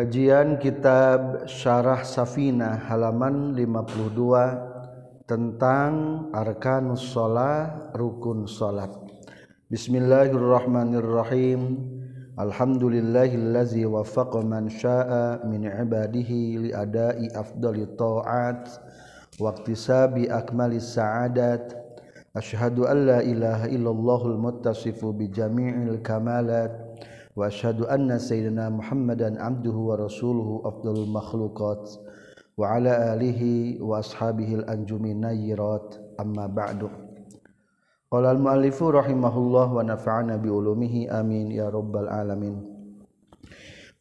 Kajian Kitab Syarah Safina halaman 52 tentang Arkanus Shalah Rukun Salat. Bismillahirrahmanirrahim. Alhamdulillahillazi waffaqa man syaa'a min ibadihi li ada'i afdali wa iktisabi akmalis sa'adat. Asyhadu an la ilaha illallahul muttasifu bi jami'il kamalat. وأشهد أن سيدنا محمدا عبده ورسوله أفضل المخلوقات وعلى آله وأصحابه الأنجم النيرات أما بعد قال المؤلف رحمه الله ونفعنا بعلومه آمين يا رب العالمين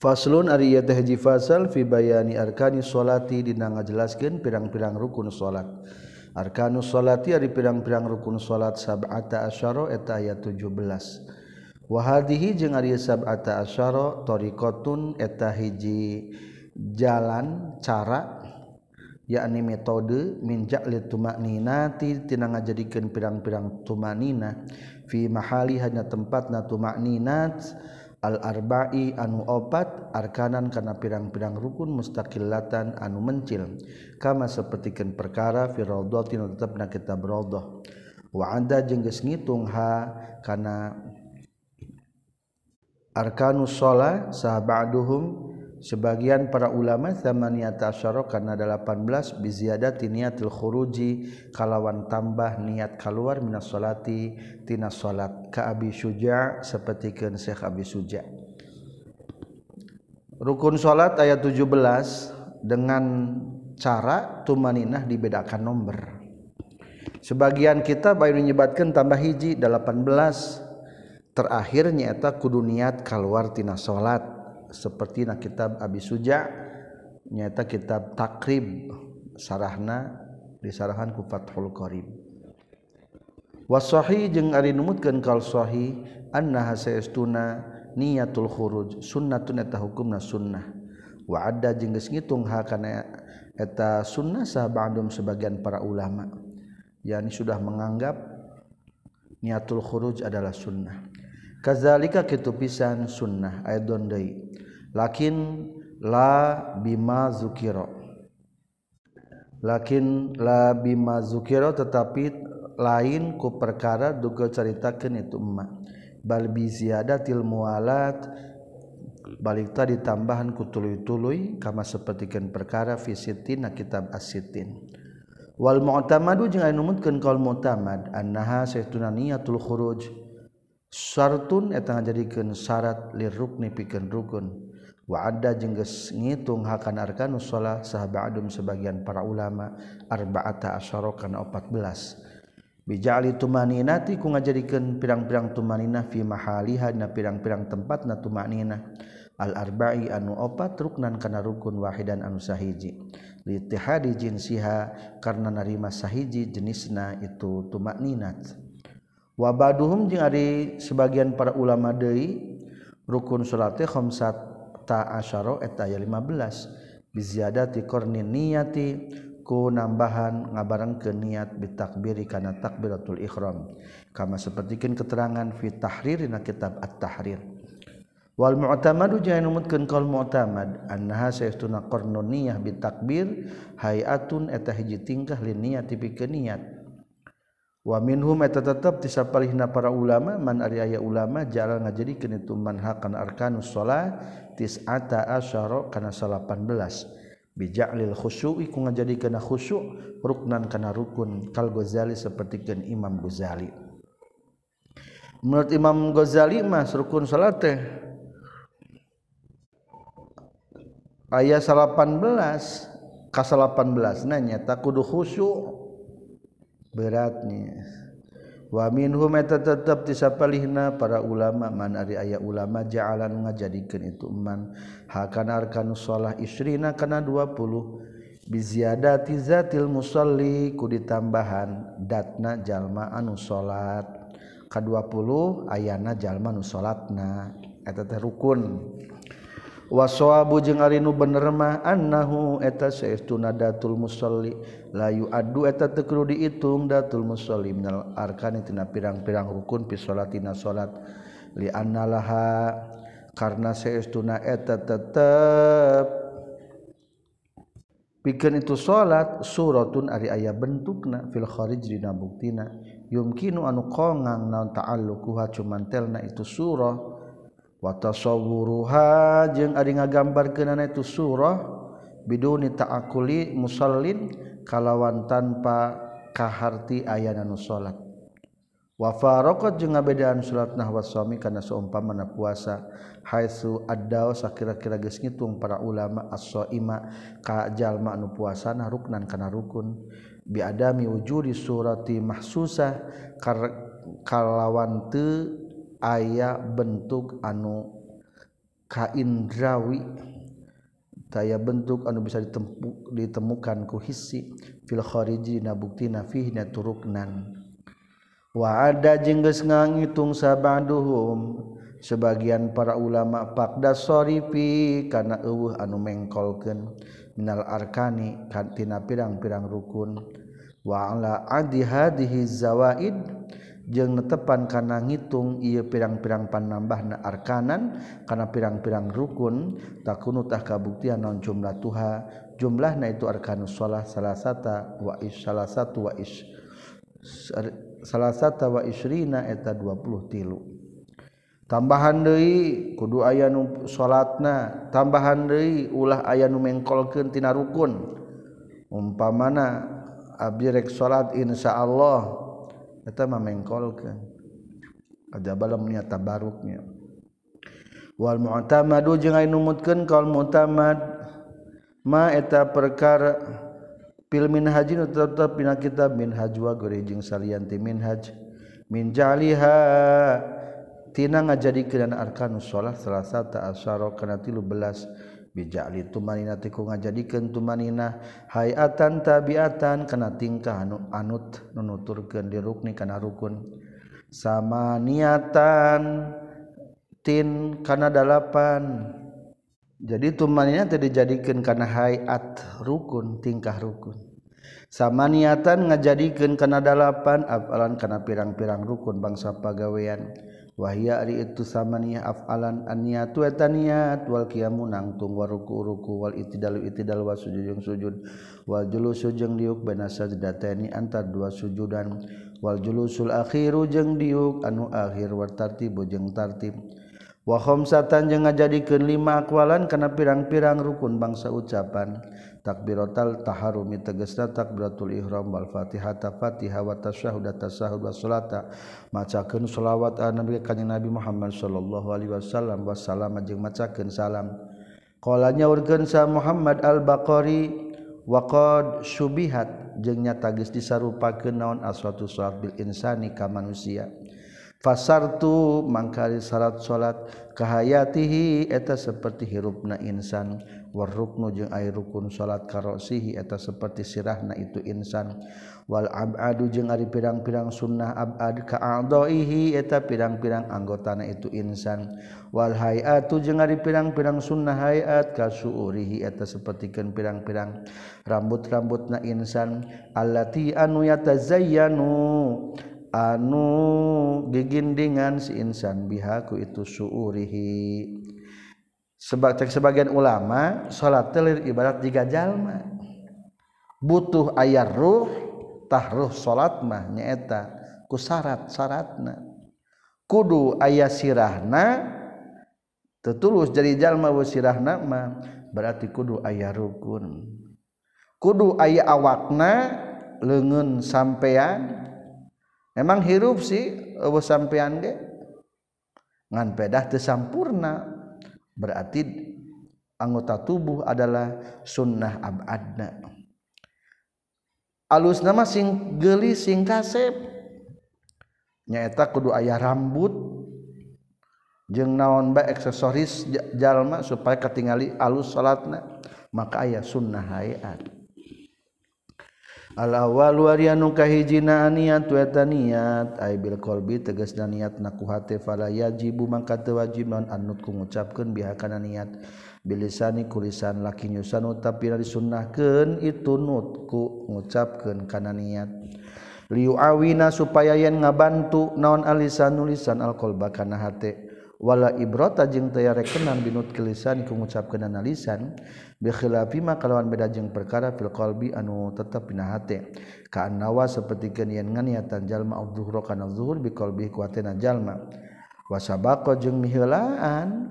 Faslun ari ieu teh hiji fasal fi bayani arkani sholati dina ngajelaskeun pirang-pirang rukun salat. Arkanus sholati ari pirang-pirang rukun salat sab'ata asyara eta aya 17. wahadihi jeung Ari sabata asyara tariqatun eta hiji jalan cara yakni metode min ja'li tumakninati tina ngajadikeun pirang-pirang tumanina. Fi mahali hanya tempatna tumaninat tumakninat al arba'i anu opat arkanan kana pirang-pirang rukun mustaqillatan anu mencil. Kama sapertikeun perkara fi rawdatin tetepna kitab rawdah wa anda jeung geus ngitung ha kana Arkanus sholat sahabaduhum sebagian para ulama thamaniyata asyara karena 18 biziadati niatil khuruji kalawan tambah niat keluar minas sholati tina sholat ka Abi Suja sapertikeun Syekh Abi Suja Rukun sholat ayat 17 dengan cara tumaninah dibedakan nomor. Sebagian kita bayu menyebatkan tambah hiji 18 terakhirnya eta kudu niat keluar tina salat seperti na kitab Abi Suja nyata kitab takrib. Sarahna disarahan ku Fathul Qarib. Wasahi jeung ari numutkeun kal sahih annaha saestuna niatul khuruj sunnatun eta hukumna sunnah. Wa adda jeung geus ngitung ha kana eta sunnah sahabadum sebagian para ulama. Yakni sudah menganggap niatul khuruj adalah sunnah. Kazalika kitu pisan sunnah aidon deui lakin la bima zukira lakin la bima zukira tetapi lain ku perkara duga caritakeun itu emak. Bal bi ziyadatil mualat balik tadi tambahan ku tuluy-tuluy kama sapertikeun perkara fi sitina kitab as-sitin wal mu'tamadu jeung anu numutkeun kaul mu'tamad annaha saytuna niyatul khuruj Sartun etang jadikan syarat lirrukni pikeun rukun. Wa ada geus ngitung hakan arkanus shalah sahabat adum sebagian para ulama arba'ata asyarakan 14. Bijali tumaninati ku ngajadikeun pirang-pirang tumaninah fi mahaliha na pirang-pirang tempatna tumaninah. Al arba'i anu opat ruknan kana rukun wahidan anu sahiji. Li ittihadi jinsiha karena narima sahiji jenisna itu tumaninat. wabaduhum jeung ari sebagian para ulama deui rukun salat khamsat ta asyara eta aya 15 biziyadati qarnin niyati ku nambahan ngabarang ke niat bitakbiri kana takbiratul ihram. Kama sapertikeun keterangan fi tahririna kitab at-tahrir. Wal mu'tamadu jeung numutkeun qaul mu'tamad annaha saestuna qarnun niyah bitakbir hayatun eta hiji tingkah liniyati pikeun niat waminhum eta tetep tisapalihna para ulama man ari aya ulama jalan ngajadikeun itu manhakan arkanus shalah tis'ata asyara kana 18 bija'lil khusyu'i ku ngajadikeun khusyuk ruknan kana rukun. Kal Ghazali sapertikeun Imam Ghazali. Menurut Imam Ghazali mah rukun salat teh aya 18 ka 18 nanya tak kudu khusyuk. beratnya wamin tetap disapalihna para ulama man ari aya ulama ja'alan ngajadikeun itu man. Hakana arkanu shalah isrina kana 20 biziadati zatil musalli ku ditambahan datna jalma anu salat ka 20 ayana jalma nu salatna eta teh rukun. wasoabu jeung arinu benermah annahu eta saestuna datul musolli. Layu adu eta teu kudu diitung datul musolli minal arkani tina pirang-pirang rukun fi salatina salat. Li annalaha karena saestuna eta tetep. Pikeun itu salat suratun ari aya bentukna fil kharij dina buktina. Yumkinu anu qongang naon ta'alluquha cuman telna itu surah. watasawuruha jeung ari ngagambarkeunana itu surah biduni ta'akuli musallin kalawan tanpa kaharti ayana nu salat. Wa faraqat jeung ngabedaan salat nahwa sami kana saumpamana puasa haitsu addaw sakira-kira geus ngitung para ulama as-shaima ka jalma nu puasana ruknan kana rukun. Bi adami wujudi surati mahsusah kalawan teu aya bentuk anu kaindrawi. Daya bentuk anu bisa ditempu ditemukan ku hisi. Na nabukti nafihnya turuknan wa ada jengges ngangitung sabaduhum sebagian para ulama pakda sorifi karena eueuh anu mengkolkeun. Minal arkani kantina pirang-pirang rukun. Wa ala adi hadhihi zawaid jeung netepan kana ngitung ia pirang-pirang panambah na arkanan kana pirang-pirang rukun takunutah kabuktian non jumlah tuha. Jumlah na itu arkanus shalah salasata wa is salasatu wa is. Salasata wa isrina eta 20 tilu. Tambahan deui kudu aya nu salatna. Tambahan deui ulah aya nu mengkolkeun tina rukun. Umpamana abdi rek salat insyaallah eta mah mengkolkeun. Kada balamnya tabaruknya. Wal mu'tamadu jeung aya numutkeun kaul mu'tamad ma eta perkara fil minhajin tetap pina kitab minhaj wa gurejing salian ti minhaj. Min jaliha tina ngajadikeun arkanus shalah salah sata asyara kana 13 bijali tumanina tiku ngajadikeun tumanina hayatan tabiatan kana tingkah anu anut nunuturkeun di rukni kana rukun. Sama niatan tin kana dalapan. Jadi tumanina teu dijadikeun kana hayat rukun tingkah rukun. Sama niatan ngajadikeun kana dalapan afalan kana pirang-pirang rukun bangsa pagawean wahia ari itu samaniyah af'alan anniyatu eta niat wal qiyamu nangtung wa ruku-ruku wal itidalu itidal wa sujud jeung sujud wal julusu jeung diuk baina sajdatani antar dua sujudan wal julusul akhiru jeung diuk anu akhir wa tartibu jeung tartib. Wa khamsatan jeung ngajadikeun lima akwalan kana pirang-pirang rukun bangsa ucapan. takbirotal taharumi tegesna takbiratul ihram wal fatihata fatiha wa tasyahud tasyahud wa salata. Macakeun selawat ka nabi kanjeng nabi Muhammad sallallahu alaihi wasallam. Wa salam jeung macakeun salam. Qolanya urgen sa Muhammad al-Baqari wa qad subihat jeung nyata geus disarupakeun naon aswatu salat bil insani ka manusia. fasartu mangkali salat salat kahayatihi eta seperti hirupna insan. Warruknu jeung air rukun salat karosihi eta seperti sirahna itu insan. Wal abadu jeung ari pirang-pirang sunnah abad ka adaihi eta pirang-pirang anggotana itu insan. Wal hayatu jeung ari pirang-pirang sunnah hayat kasuurihi eta sapertikeun pirang-pirang rambut-rambutna insan. Allati anu yatazayyanu anu gigindingan si insan bihaku itu suurihi. Sebab sebagian ulama salat telir ibarat tiga jalma. Butuh ayar ruh tahruh salat mah nyaeta ku syarat syaratna kudu ayah sirahna tetulus jadi jalma wa sirahna mah berarti kudu ayah rukun. Kudu ayah awakna lengan sampean emang hirup sih eueuh sampean ge? Ngan pedah teu sampurna. Berarti anggota tubuh adalah sunnah abadna. Alus nama sing geli sing kasep. Nyaeta kudu ayah rambut. Jeung naon bae aksesoris jalma supaya ketingali alus salatna maka ayah sunnah hayat Al-awalwarianu kahijina niat weta niat. Bil qolbi teges dan niat nakuhati fala yajibu maka teu wajib non anut ku ngucapkeun biha niat. Bilisani kulisan laki nyusan tapi disunnahkeun itu nutku ngucapkeun kana niat. Liu awina supaya yen ngabantu naon alisan nulisan alqalba kana hate. Wala ibrata jeung teu rekenan binut kelisan ku ngucapkeun lisan. bikhilafima kalawan beda jeung perkara fil qalbi anu tetep dina hate. Ka annawa sapertikeun yen nganiatan jalma adzuhra kana zuhur bi qalbi kuatena jalma. Wasabaqa jeung miheulaan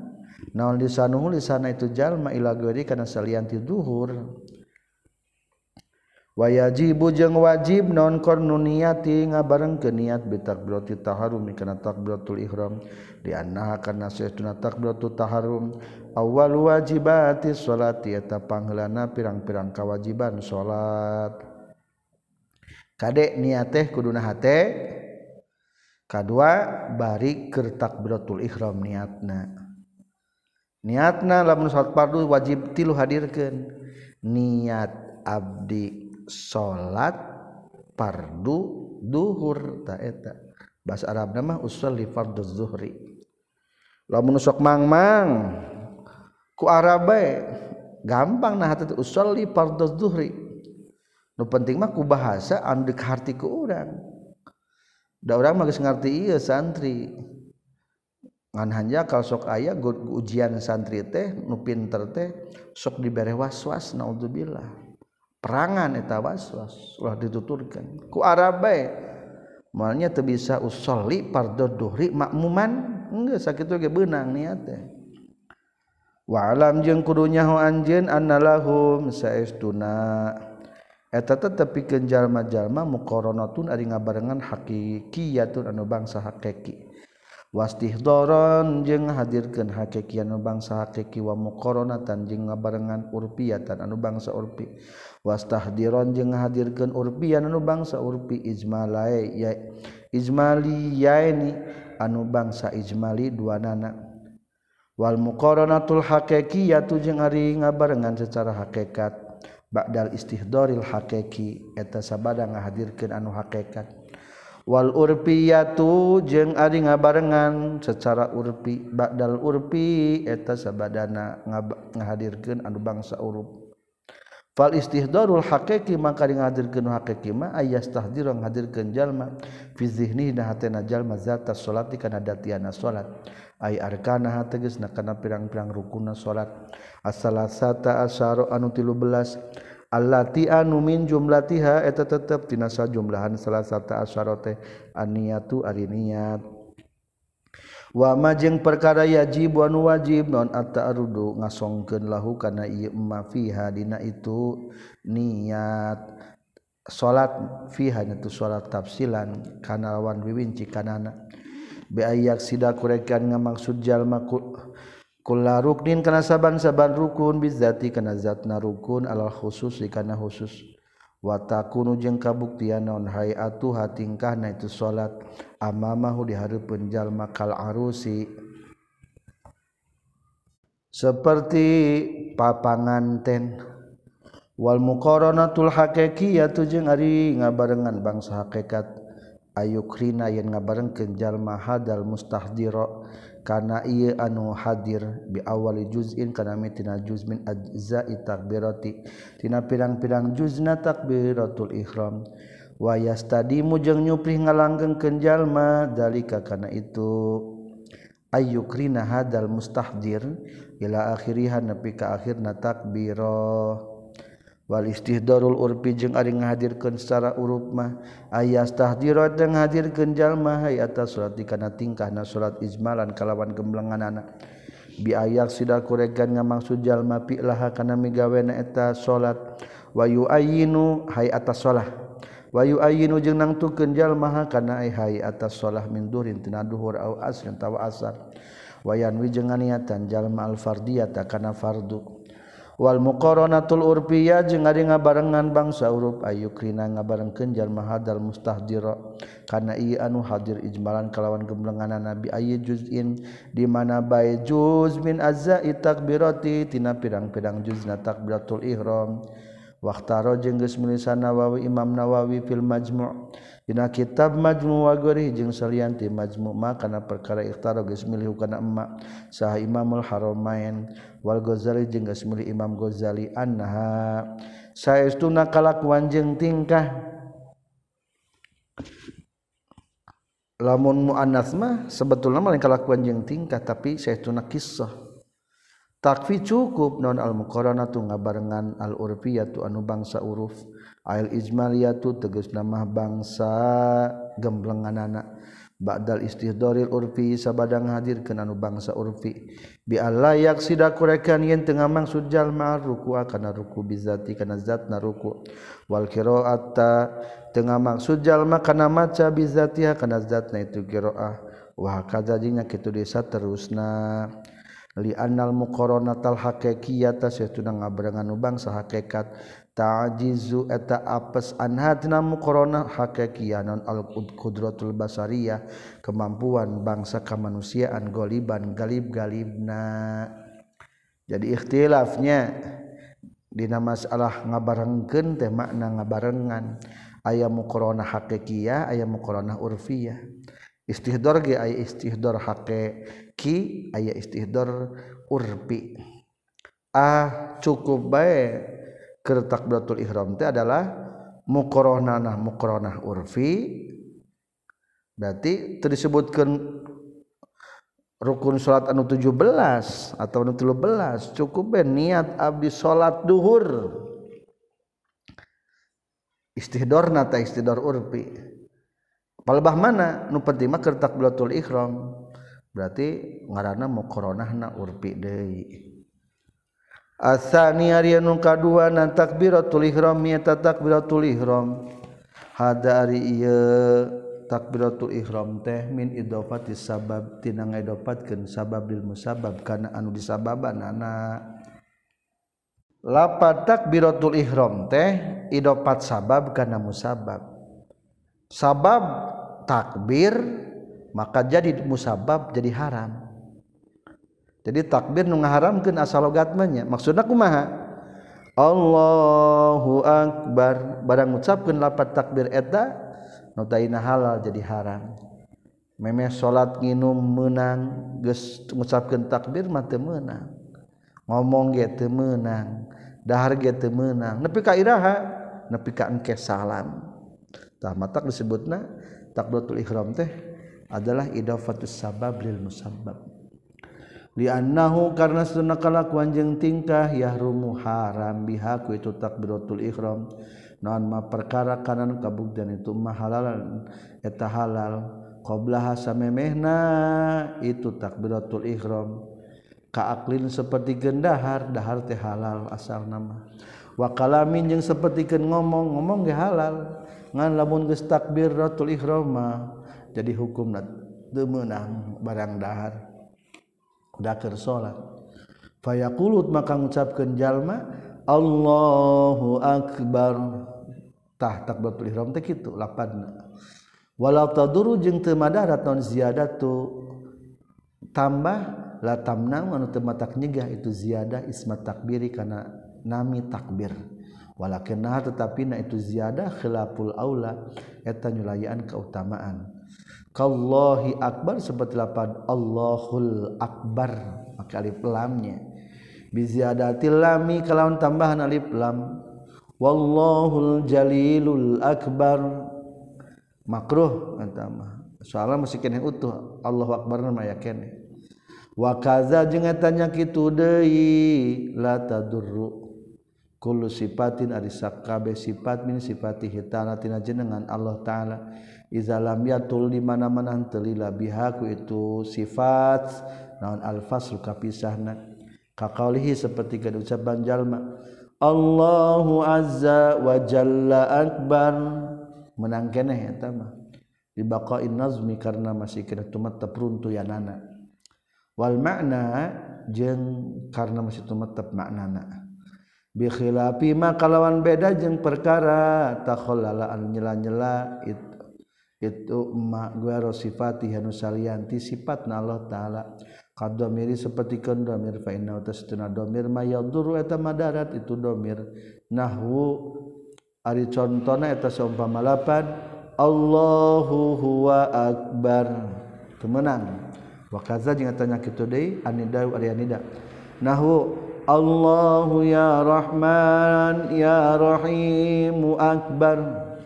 naon lisanuhu lisana itu jalma ila gari kana salianti zuhur. wayajibu jeung wajib non kornu niati ngabareng ke niat bitakbirati taharum kana takbiratul ihram. Di annaha kana saytuna takbiratu taharum. Awal wajibati sholati eta panghelana pirang-pirang kawajiban salat kadek niat teh kuduna hate. Kadua bari keur takbiratul ihram niatna. Niatna lamun salat fardu wajib tilu hadirkeun. Niat abdi salat pardu dhuhur taeta bahasa Arab nama usul li fardu zuhri. Lamun sok mangmang ku arabe gampang nah hati usul li fardu zuhri. Nu penting mah ku bahasa anu diharti ku urang. Da urang mah geus ngarti ieu santri. Ngan hanya kalau sok aya ujian santri teh nu pinter teh sok dibere was was naudzubillah. perangan eta waswas ulah dituturkan ku Arab bae malnya teu bisa usolli fardhu duhri makmuman enggak sakitu ge beunang niat teh wa alam jeung kudu nyaho anjeun annalahum saestuna eta tetep pikeun jalma-jalma muqaranatun ari ngabarengan hakikiyatun anu bangsa hakiki wastihdoron jeung hadirkeun hakekian anu bangsa hakiki wa muqaranatan jeung ngabarengan urpiatan anu bangsa urpi. Wastahdiron jeung hadirkeun urpian anu bangsa urpi. Ijmalai ya ijmali yaini anu bangsa ijmali duanana. Wal muqaranatul haqiqiyatu jeung ari ngabarengan secara hakikat. Ba'dal istihdoril haqiqi eta sabada ngahadirkeun anu hakikat. wal urpiyatu jeung ari ngabarengan. Secara urpi badal urpi eta sabadana ngahadirkeun anu bangsa urup. Fal istihdarul haqiqi maka ngahadirkeun haqiqi mah ayas tahdir ngahadirkeun jalma. Fi zihni na hatena jalma zata salati kana datiana salat ay arkana tegasna kana pirang-pirang rukunna salat as-salasata asyara anu 13 allati anu min jumlatiha eta tetep tina sajumlahan satu asyarate aniyatu ari niat. Wama jeung perkara yajib anu wajib non at-ta'arrudu ngasongkeun lahu kana ieu ma fiha dina itu niat. Salat fiha itu salat tafsilan kana lawan wiwinci kanana. Bi ayak sida kurekan ngamaksud jalma ku ruknin karena saaban-saban rukun bizzati karena zatna rukun Allah khusus karena khusus. Watakun ujeng kabuktian non hayatuha tingkah na itu salat amamahu di hari penjal makal arusi. Seperti papanganten wal muqaranatul haqiqiyatu jeung ari ngabarengan bangsa hakikat. Ayukrina yang ngabarengkeun jalma hadal mustahdira kana ieu anu hadir biawali juzin kana mitina juz min ajza'i takbirati tina pirang-pirang juzna takbiratul ihram. Wayas tadimu jeung nyupri ngalanggengkeun jalma dalika kana itu ayyukrina hadal mustahdir ila akhiriha nepi ka akhirna takbirah Walistihdorul urpi jeung ari ngahadirkeun secara urup mah ayas tahdirat jeung ngahadirkeun jalma hay atas dikana tingkahna salat ijmalan kalawan gemblenganana. Bi ayak sida kuregan ngamaksud jalma pi laha kana migawena eta salat wa ayinu hay atas salah wayu jeung nangtukeun jalma kana hay atas salah min durin tina duhur au asr tawa asar. Wayan yanwi jeung niatan jalma al fardiyata kana fardu. Wal muqaranatul urfiyah jeung ari ngabarengan bangsa urup. Ayukrina ngabarengkeun jalma hadal mustahdira kana ieu anu hadir ijmalan kalawan gemblengan Nabi. Ayy juz'in di mana bae juz min azza takbirati tina pirang-pirang juzna takbiratul ihram. Waqtaro jeung geus Nawawi Imam Nawawi fil Majmu' dina kitab Majmu' wa ghairi jeung salianti Majmu' ma kana perkara ikhtaro geus milih emma. Sah Imamul Haramain. Wal Ghazali jeung gasmuli Imam Ghazali anha sayaestuna kalakuan jeung tingkah? Lamun muannasmah sebetulnya malah kelakuan yang tingkah tapi saya tuna kisah takfi cukup non al muqarana tu ngabarengan al urfiyatu anu bangsa uruf. Ail ijmaliyatu tegas nama bangsa gemblenganana ba'dal istihdoril urfi sabadang hadir kana anu bangsa urfi. Bi allayak sida kurekan yen tengah maksud jalma ruku kana ruku bizati kana zatna ruku. Wal qiraata tengah maksud jalma kana maca bizatiha kana zatna itu qiraah. Wa kadzalinya kitu desa terusna. Li annal muqaranatal haqiqiyata saytuna ngabarengan bangsa hakikat. Tajizu eta apes anhatna muqarana haqiqiyanan al-qudratul basariyah kemampuan bangsa kemanusiaan goliban galib-galibna. Jadi ikhtilafnya dina masalah ngabarengkeun teh makna ngabarengan. Aya muqarana haqiqiyah aya muqarana urfiyah. Istihdor ge aya istihdor haqiqi aya istihdor urfi ah cukup baik takbiratul ihram itu adalah mukoronah mukoronah urfi. Berarti disebutkan rukun salat anu 17 atau anu 13 cukup ben niat abdi salat duhur. Istihdor nata istihdor urfi palebah mana? Nu penting mah takbiratul ihram berarti ngaranna muqaranahna urfi deui. Asani ari anu kadua nan takbiratul ihram ya takbiratul ihram. Hada ari ieu takbiratul ihram teh min idofati sabab tina ngaidofatkeun sabab bil musabab kana anu disababanna lapat takbiratul ihram teh idopat sabab kana musabab. Sabab takbir maka jadi musabab jadi haram. Jadi takbir nu ngaharamkeun asal logatmanya maksudna kumaha? Allahu akbar. Barang ngucapkeun lapat takbir eta nu halal jadi haram. Memeh salat nginum menang geus ngucapkeun takbir mah teu meunang. Ngomong ge teu meunang dahar ge teu meunang. Nepi ka iraha nepi ka engke salam. Tah matak disebutna takbiratul ihram teh. adalah idafatus sabab lil musabab liannahu karena sunna kalakuan jeung tingkah yahrumu haram biha ku itu takbiratul ihram. Naon ma perkara kanan kabugdan itu mah halalan eta halal. Qablaha samemehna itu takbiratul ihram. Kaaklin seperti gendahar dahar teh halal asal nama wa kalamin jeung sapertikeun ngomong ngomong ge halal. Ngan lamun geus takbiratul ihram mah jadi hukum demenang barang dahar. Dakar salat. Fayaqulut maka ngucapkeun jalma Allahu akbar. Tah takbiratul ihram teh kitu lapanna walau taduru jeung teu madarat non ziyadatu. Tambah la tamnang anu teu matak nyegah itu ziyadah isma takbiri kana nami takbir. Walakin nah tetapi na itu ziyadah khilaful aula eta nyulayan keutamaan. kallahi akbar seperti lapan. Allahul akbar. Maka alif lamnya. Biziadatil lami kalawan tambahan alif lam. Wallahul jalilul akbar. Makruh. Antama soalnya masih kena utuh. Allahu akbar nama ya kene wa kaza jeung tanya kitu deui la tadurru. Kullu sifatin ari sakabeh sifat min sifati hitana tina jenengan Allah taala. Izalam yatul di mana-mana telila bihaku itu sifat naon al-fasl kapisahna. Kaqaulihi seperti kada ucapan jalma Allahu azza wa jalla akbar. Menang keneh eta mah. Di baqain nazmi karena masih kena tumatep runtuyanana wal makna jeung karena masih tumatep maknana. Bi khilafi ma kalawan beda jeung perkara takhallalaan nyela-nyela itu itu emak gue sifati hanu salianti sifat na Allah taala. Kad domiri seperti kan domir fa inna tasduna domir ma yaduru eta madarat itu domir. Nahwu ari contona eta seumpama lapan Allahu huwa akbar. Temenang wa kaza jeung eta nya kitu deui anida ari anida. Nahwu Allahu ya Rahman ya Rahim akbar.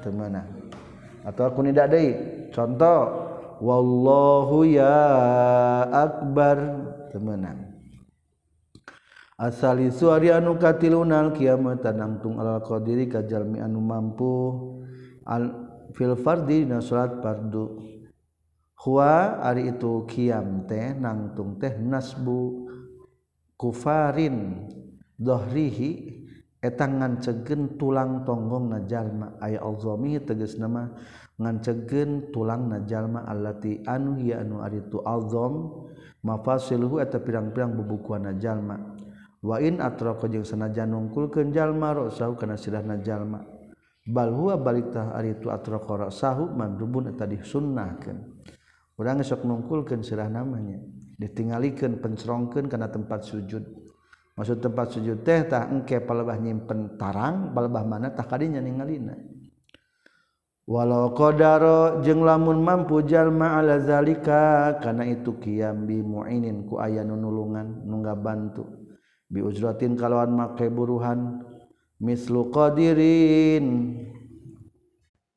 Temenang atau aku tidak deui. Contoh wallahu ya akbar. Temenan asali suari anu katilunal kiamat tanamtung ala qadiri kajalmi anu mampu al fil fardi dina salat fardu. Huwa ari itu kiam teh nangtung teh nasbu kufarin dohrihi. etangan ngancegen tulang tonggong najallma aya alzomi teges nama ngancegen tulang najallma allati anu hiya anu aritu alzom mafasiluhu eta pirang-pirang bubukuan najallma wa in atraqa jeung sanajan nungkulkeun jalma ra'sahu kana sidah najallma bal huwa balik tah aritu atraqa ra'sahu mandubun eta disunnahkeun. Urang sok nungkulkeun sirah namanya. Ditingalikeun pencerongkeun kana tempat sujud. maksud tempat sujud teh tah engke palebah nyimpen tarang palebah mana tah kadinya ningalina. Walau qadaro jeung lamun mampu jalma ala zalika kana itu kiam bi muinin ku aya nulungan nu ngabantu bi ujratin kalawan make buruhan mislu qadirin.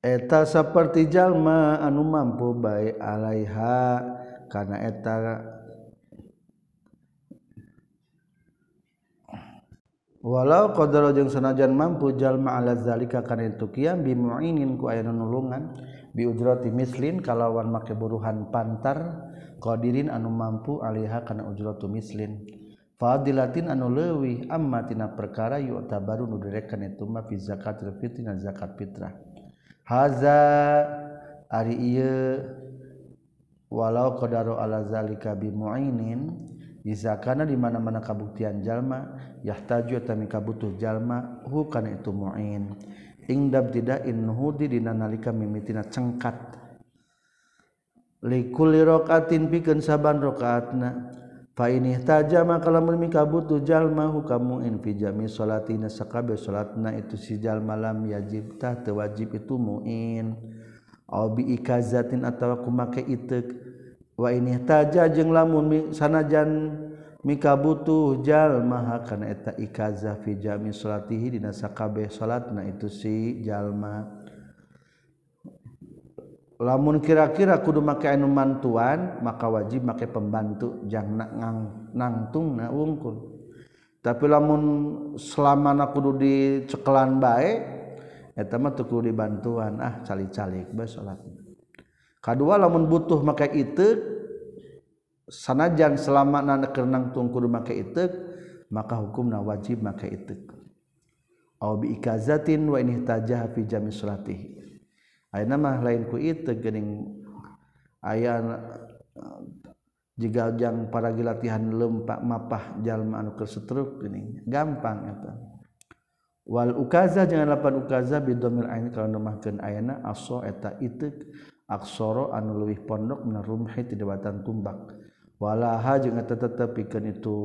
Eta saperti jalma anu mampu bae alaiha kana eta walau qadara jeung sanajan mampu jalma ala zalika kana itu kiam bi mu'inin ku aya nulungan bi ujrati mislin kalawan make buruhan pantar qadirin anu mampu alaiha kana ujratu mislin. Fadilatin anu leuwih amma tina perkara yu'tabaru nu direkan itu ma fi zakatul fitri dan zakat fitrah. Haza ari ieu walau qadara ala zalika bi mu'inin izakana di mana-mana kabuktian jalma yahtaju tami kabutuh jalma hu kana itu muin. Ingdab tidak inhudi dina nalika mimitina cengkat. likulli rokatin pikeun saban rakaatna Fa ini tajama kalamun mi kabutuh jalma hu kamu in fi jami salatina sakabe salatna itu si jalma lam yajib ta wajib itu muin. Au bi ikazatin atawa kumake itek wa ini taja jeung lamun sanajan mika butuh jalma kana eta ikaza fi jami salatihi dina sakabeh salatna itu si jalma lamun kira-kira kudu make anu mantuan maka wajib make pembantu jangna ngang nangtung na wungkul. Tapi lamun selamana kudu dicekelan bae eta mah teu kudu dibantuan ah cali-calik bae salatna. kedua lamun butuh maka itu sanajan selama nana kerenang tungkur maka itu maka hukumna wajib maka itu au bi ikazatin wa in tajah fi jami salatihi. Ayeuna mah lain ku itu geuning aya jika jang para gilatihan lempak mapah jalma anu kesetruk geuning gampang eta. Wal ukaza jangan lapan ukaza bidomil ain kalau numahkeun ayana aso eta itik aksoro anu luwih pondok menarumhi ti dewatan tumbak. Walaha jeung eta tetepikeun itu.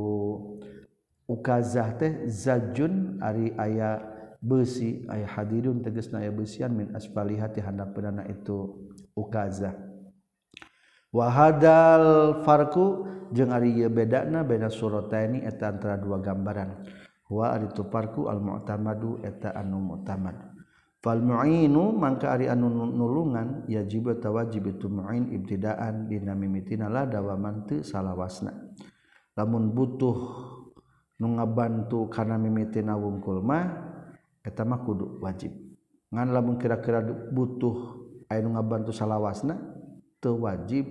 Ukazah teh zajun ari aya besi aya hadirun tegasna aya besian min asfaliha ti handap penana itu. Ukazah. Wa hadal farku jeung ari ieu bedana beda surataini eta antara dua gambaran. Wa ari tu farku al mu'tamadu eta anu mu'tamad. fal mu'inu mangka ari anu nulungan yajib tawajib itu mu'in ibtidaan dina mimitina la dawaman teu salawasna. Lamun butuh nu ngabantu kana mimitina wungkul mah eta mah kudu wajib. Ngan lamun kira-kira butuh aya nu ngabantu salawasna teu wajib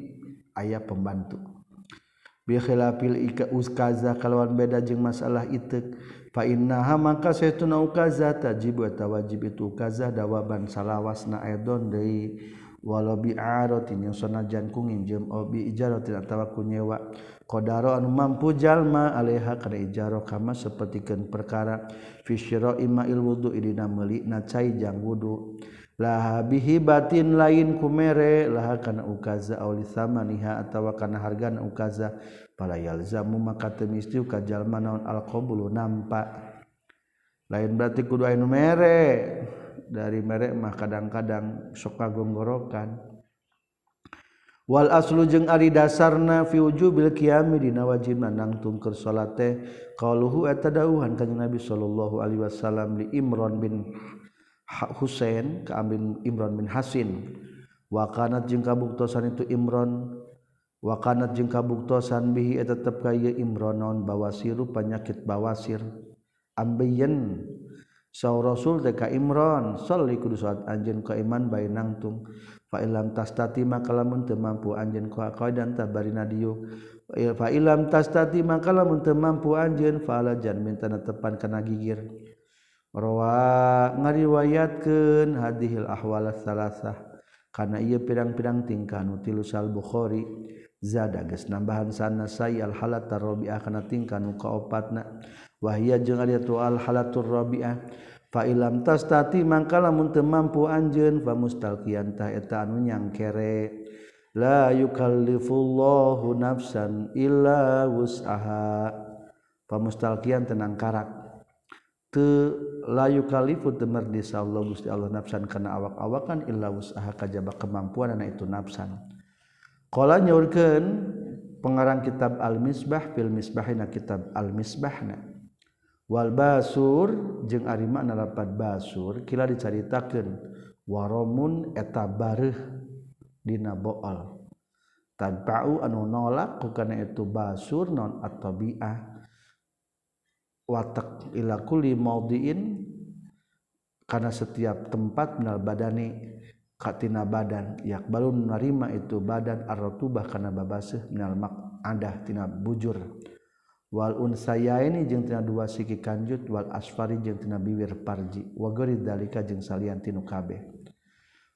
aya pembantu. bikhilafil uskaza kalawan beda jeung masalah itek fa innaha maka saytuna ukaza tajib wa wajib itu ukaza dawaban salawasna aidon deui. Walau bi'aratin yang sanajan ku nginjem au ijaratin atawa nyewa. Qadara anu mampu jalma alaiha kana ijaro kama sapertikeun perkara. Fi syira'i ma'il wudu idina meuli na cai jang wudu. laha bihi batin lain kumere laha kana ukaza aw li atawa kana hargana ukaza. Pala yalzamu maka temisti kajal naon alqabulu nampak. Lain berarti kudu anu mere. Dari mere mah kadang-kadang sok kagonggorokan. Wal aslu jeung ari dasarna fi wujubil qiyami dina wajib nangtung keur salat teh qauluhu eta dawuhan kanjeng Nabi sallallahu alaihi wasallam li Imran bin Husain ka bin Imran bin Hasin. Wakanat jeung kabuktosan itu Imron wakanat jeung kabuktosan bihi tetep kaya Imronon bawasiru penyakit bawasir ambiyen saw rasul deka Imron sholli kudu salat anjeun ka iman bae nangtung fa ilam tastati maka lamun teu mampu anjeun ka qaidan tabarina dieu fa ilam tastati maka lamun teu mampu anjeun fa alajan minta tepan kana gigir rawa ngariwayatkan hadihil ahwala salasah. Karena ia pirang-pirang tingkah nu tilu sal Bukhari zada geus nambahan sanasai al halat rabi'ah kana tingkah nu kaopatna. Wahia jeung ari tu al halatur rabi'ah fa ilam tastati mangka lamun teu mampu anjeun fa mustalqiyan ta eta anu nyangkere. La yukallifullahu nafsan illa wus'aha. Pamustalqian tenang karak. layu kaliput demer di Allah Gusti Allah nafsan karena awak-awakan illa usaha kajaba kemampuan anak itu nafsan. Qala nyaurkeun pengarang kitab al-misbah fil misbahina kitab al-misbahna. Wal basur jeung ari makna lapat basur kila dicaritakeun waramun eta bareuh dina boal. Tadba'u anu nolak kukana itu basur non at-tabi'ah. Watak ila kulli maudiin karena setiap tempat minal badani katina badan yak narima itu badan ar-rutubah kana babaseuh minal adah tina bujur. Wal unsaya ini jeung tina dua siki kanjut wal asfari jeung tina bibir parji wa gari dalika jeung salian tinu kabeh.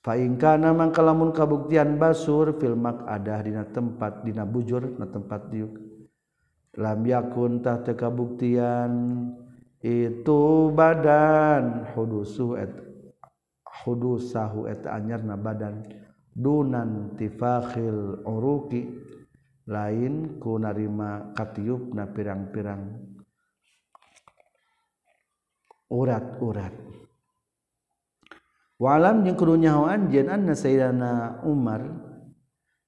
Faingkana mangkalamun kabuktian basur filmak ada dina tempat dina bujur na tempat diuk lam yakun tah teu kabuktian. Itu badan. Hudusu et hudusahu et anyarna badan. Dunan tifakhil uruki. Lain ku narima katiupna pirang-pirang. Urat-urat. Walam jeung kudu nyahoan jen anna sayyidina Umar.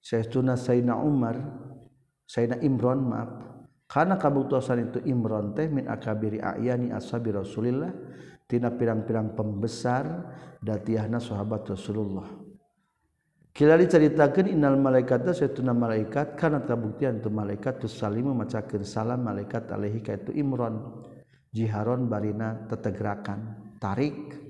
Sayyiduna sayyidina Umar. Sayyidina Imron maaf karena kabuktosan itu Imron teh min akabiri ayani ashabi Rasulillah tina pirang-pirang pembesar datiahna sahabat Rasulullah. Kila diceritakan innal malaikata sayyiduna malaikat karena kabuktian tu malaikat tu salimu macakeun salam malaikat alaihi ka itu Imron jiharon barina tetegrakan tarik.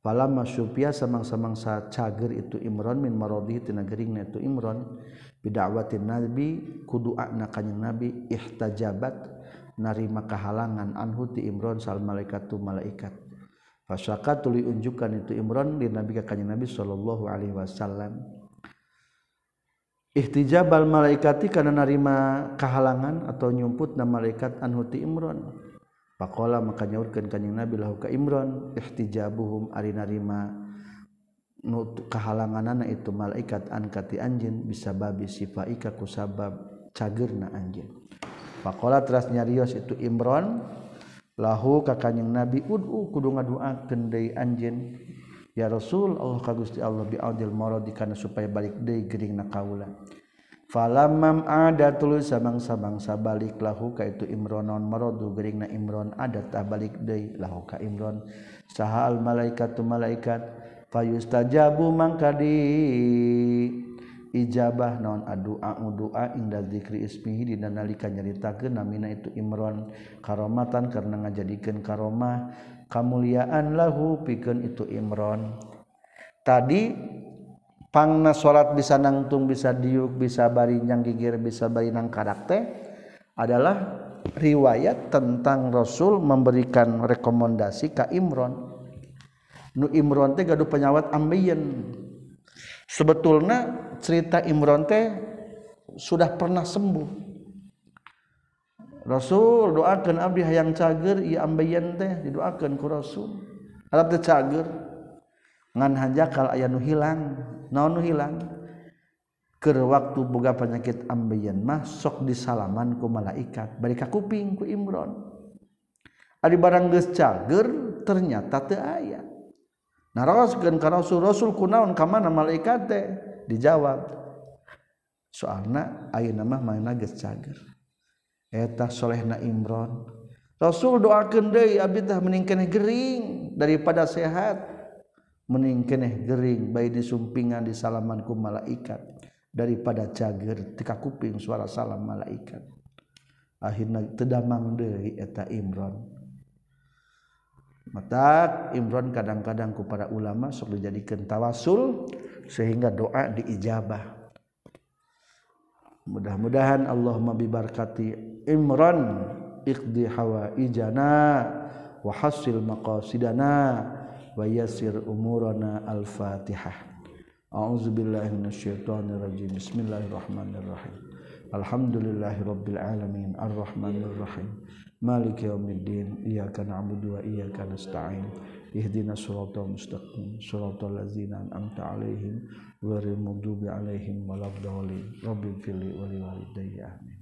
Fala masyupia samang-samangsa cager itu Imron min marodi tina geringna itu Imron bidakwatin Nabi kudu akna kanjing Nabi ihtajabat narima kahalangan anhu ti Imron sal malaikatu malaikat. Fasyaka tuli unjukkan itu Imron di Nabi ka kanjing Nabi sallallahu alaihi wasallam. Ihtijabal malaikati kana narima kahalangan atau nyumput na malaikat anhu ti Imron. Pakola maka nyaurkeun kanjing Nabi lahu ka Imran ihtijabuhum ari narima kehalangan anak itu malaikat ankati anjin bisa babi sifaika kusabab cagerna anjin Pakola teras nyarios itu Imron lahu kakanyang Nabi ud'u kudu ngadua kendai anjin ya Rasul Allah ka Gusti Allah biaudil maradi kana supaya balik deui gering na kaula falamam ada tulus sabangsa-bangsa balik lahu ka itu Imronon maradu gering na Imron ada tah balik deui lahu ka Imron. Sahal malaikatu malaikat fayustajabu mangka di ijabah naon adua udua inda zikri ismihi dina nalika nyaritakeun namina itu Imran karomatan karena ngajadikeun karomah. Kamuliaan lahu pikeun itu Imran tadi pangna salat bisa nangtung bisa diuk bisa bari nyang gigir bisa bari nang teh adalah riwayat tentang Rasul memberikan rekomendasi ka Imran nu Imron teh gaduh penyawat ambeien. Sebetulnya cerita Imron teh sudah pernah sembuh. Rasul doakan abdi hayang cager ieu ambeien teh didoakan ku Rasul. Arab teh cager. Ngan hanjakal aya nu hilang naon nu hilang? Keur waktu boga penyakit ambeien mah sok disalaman ku malaikat. Bari ka kuping ku Imron. Ari barang geus cager ternyata teu aya. naroskeun ka rasul rasul kunaon ka mana malaikat teh? Dijawab soalna ayeuna mah mana geus cager. Eta solehna Imron Rasul doakeun deui abdi teh mending keneh gering daripada sehat. Mending keneh gering bae disumpingan di salaman ku malaikat daripada cager tika kuping suara salam malaikat. Akhirna teu damang deui eta Imron. Mata Imron kadang-kadang ku para ulama sok dijadikan tawasul sehingga doa diijabah. Mudah-mudahan Allah mabibarkati Imron iqdi hawa ijana wa hasil maqasidana wa yasir umurana al-fatihah. A'udzubillahi minasyaitonirrajim. Bismillahirrahmanirrahim. Alhamdulillahirabbil alamin. Arrahmanirrahim Maliki yaumiddin iyyaka na'budu wa iyyaka nasta'in. Ihdinas siratal mustaqim siratal ladzina an'amta 'alaihim ghairil maghdubi 'alaihim waladdallin. Rabbil fili wa amin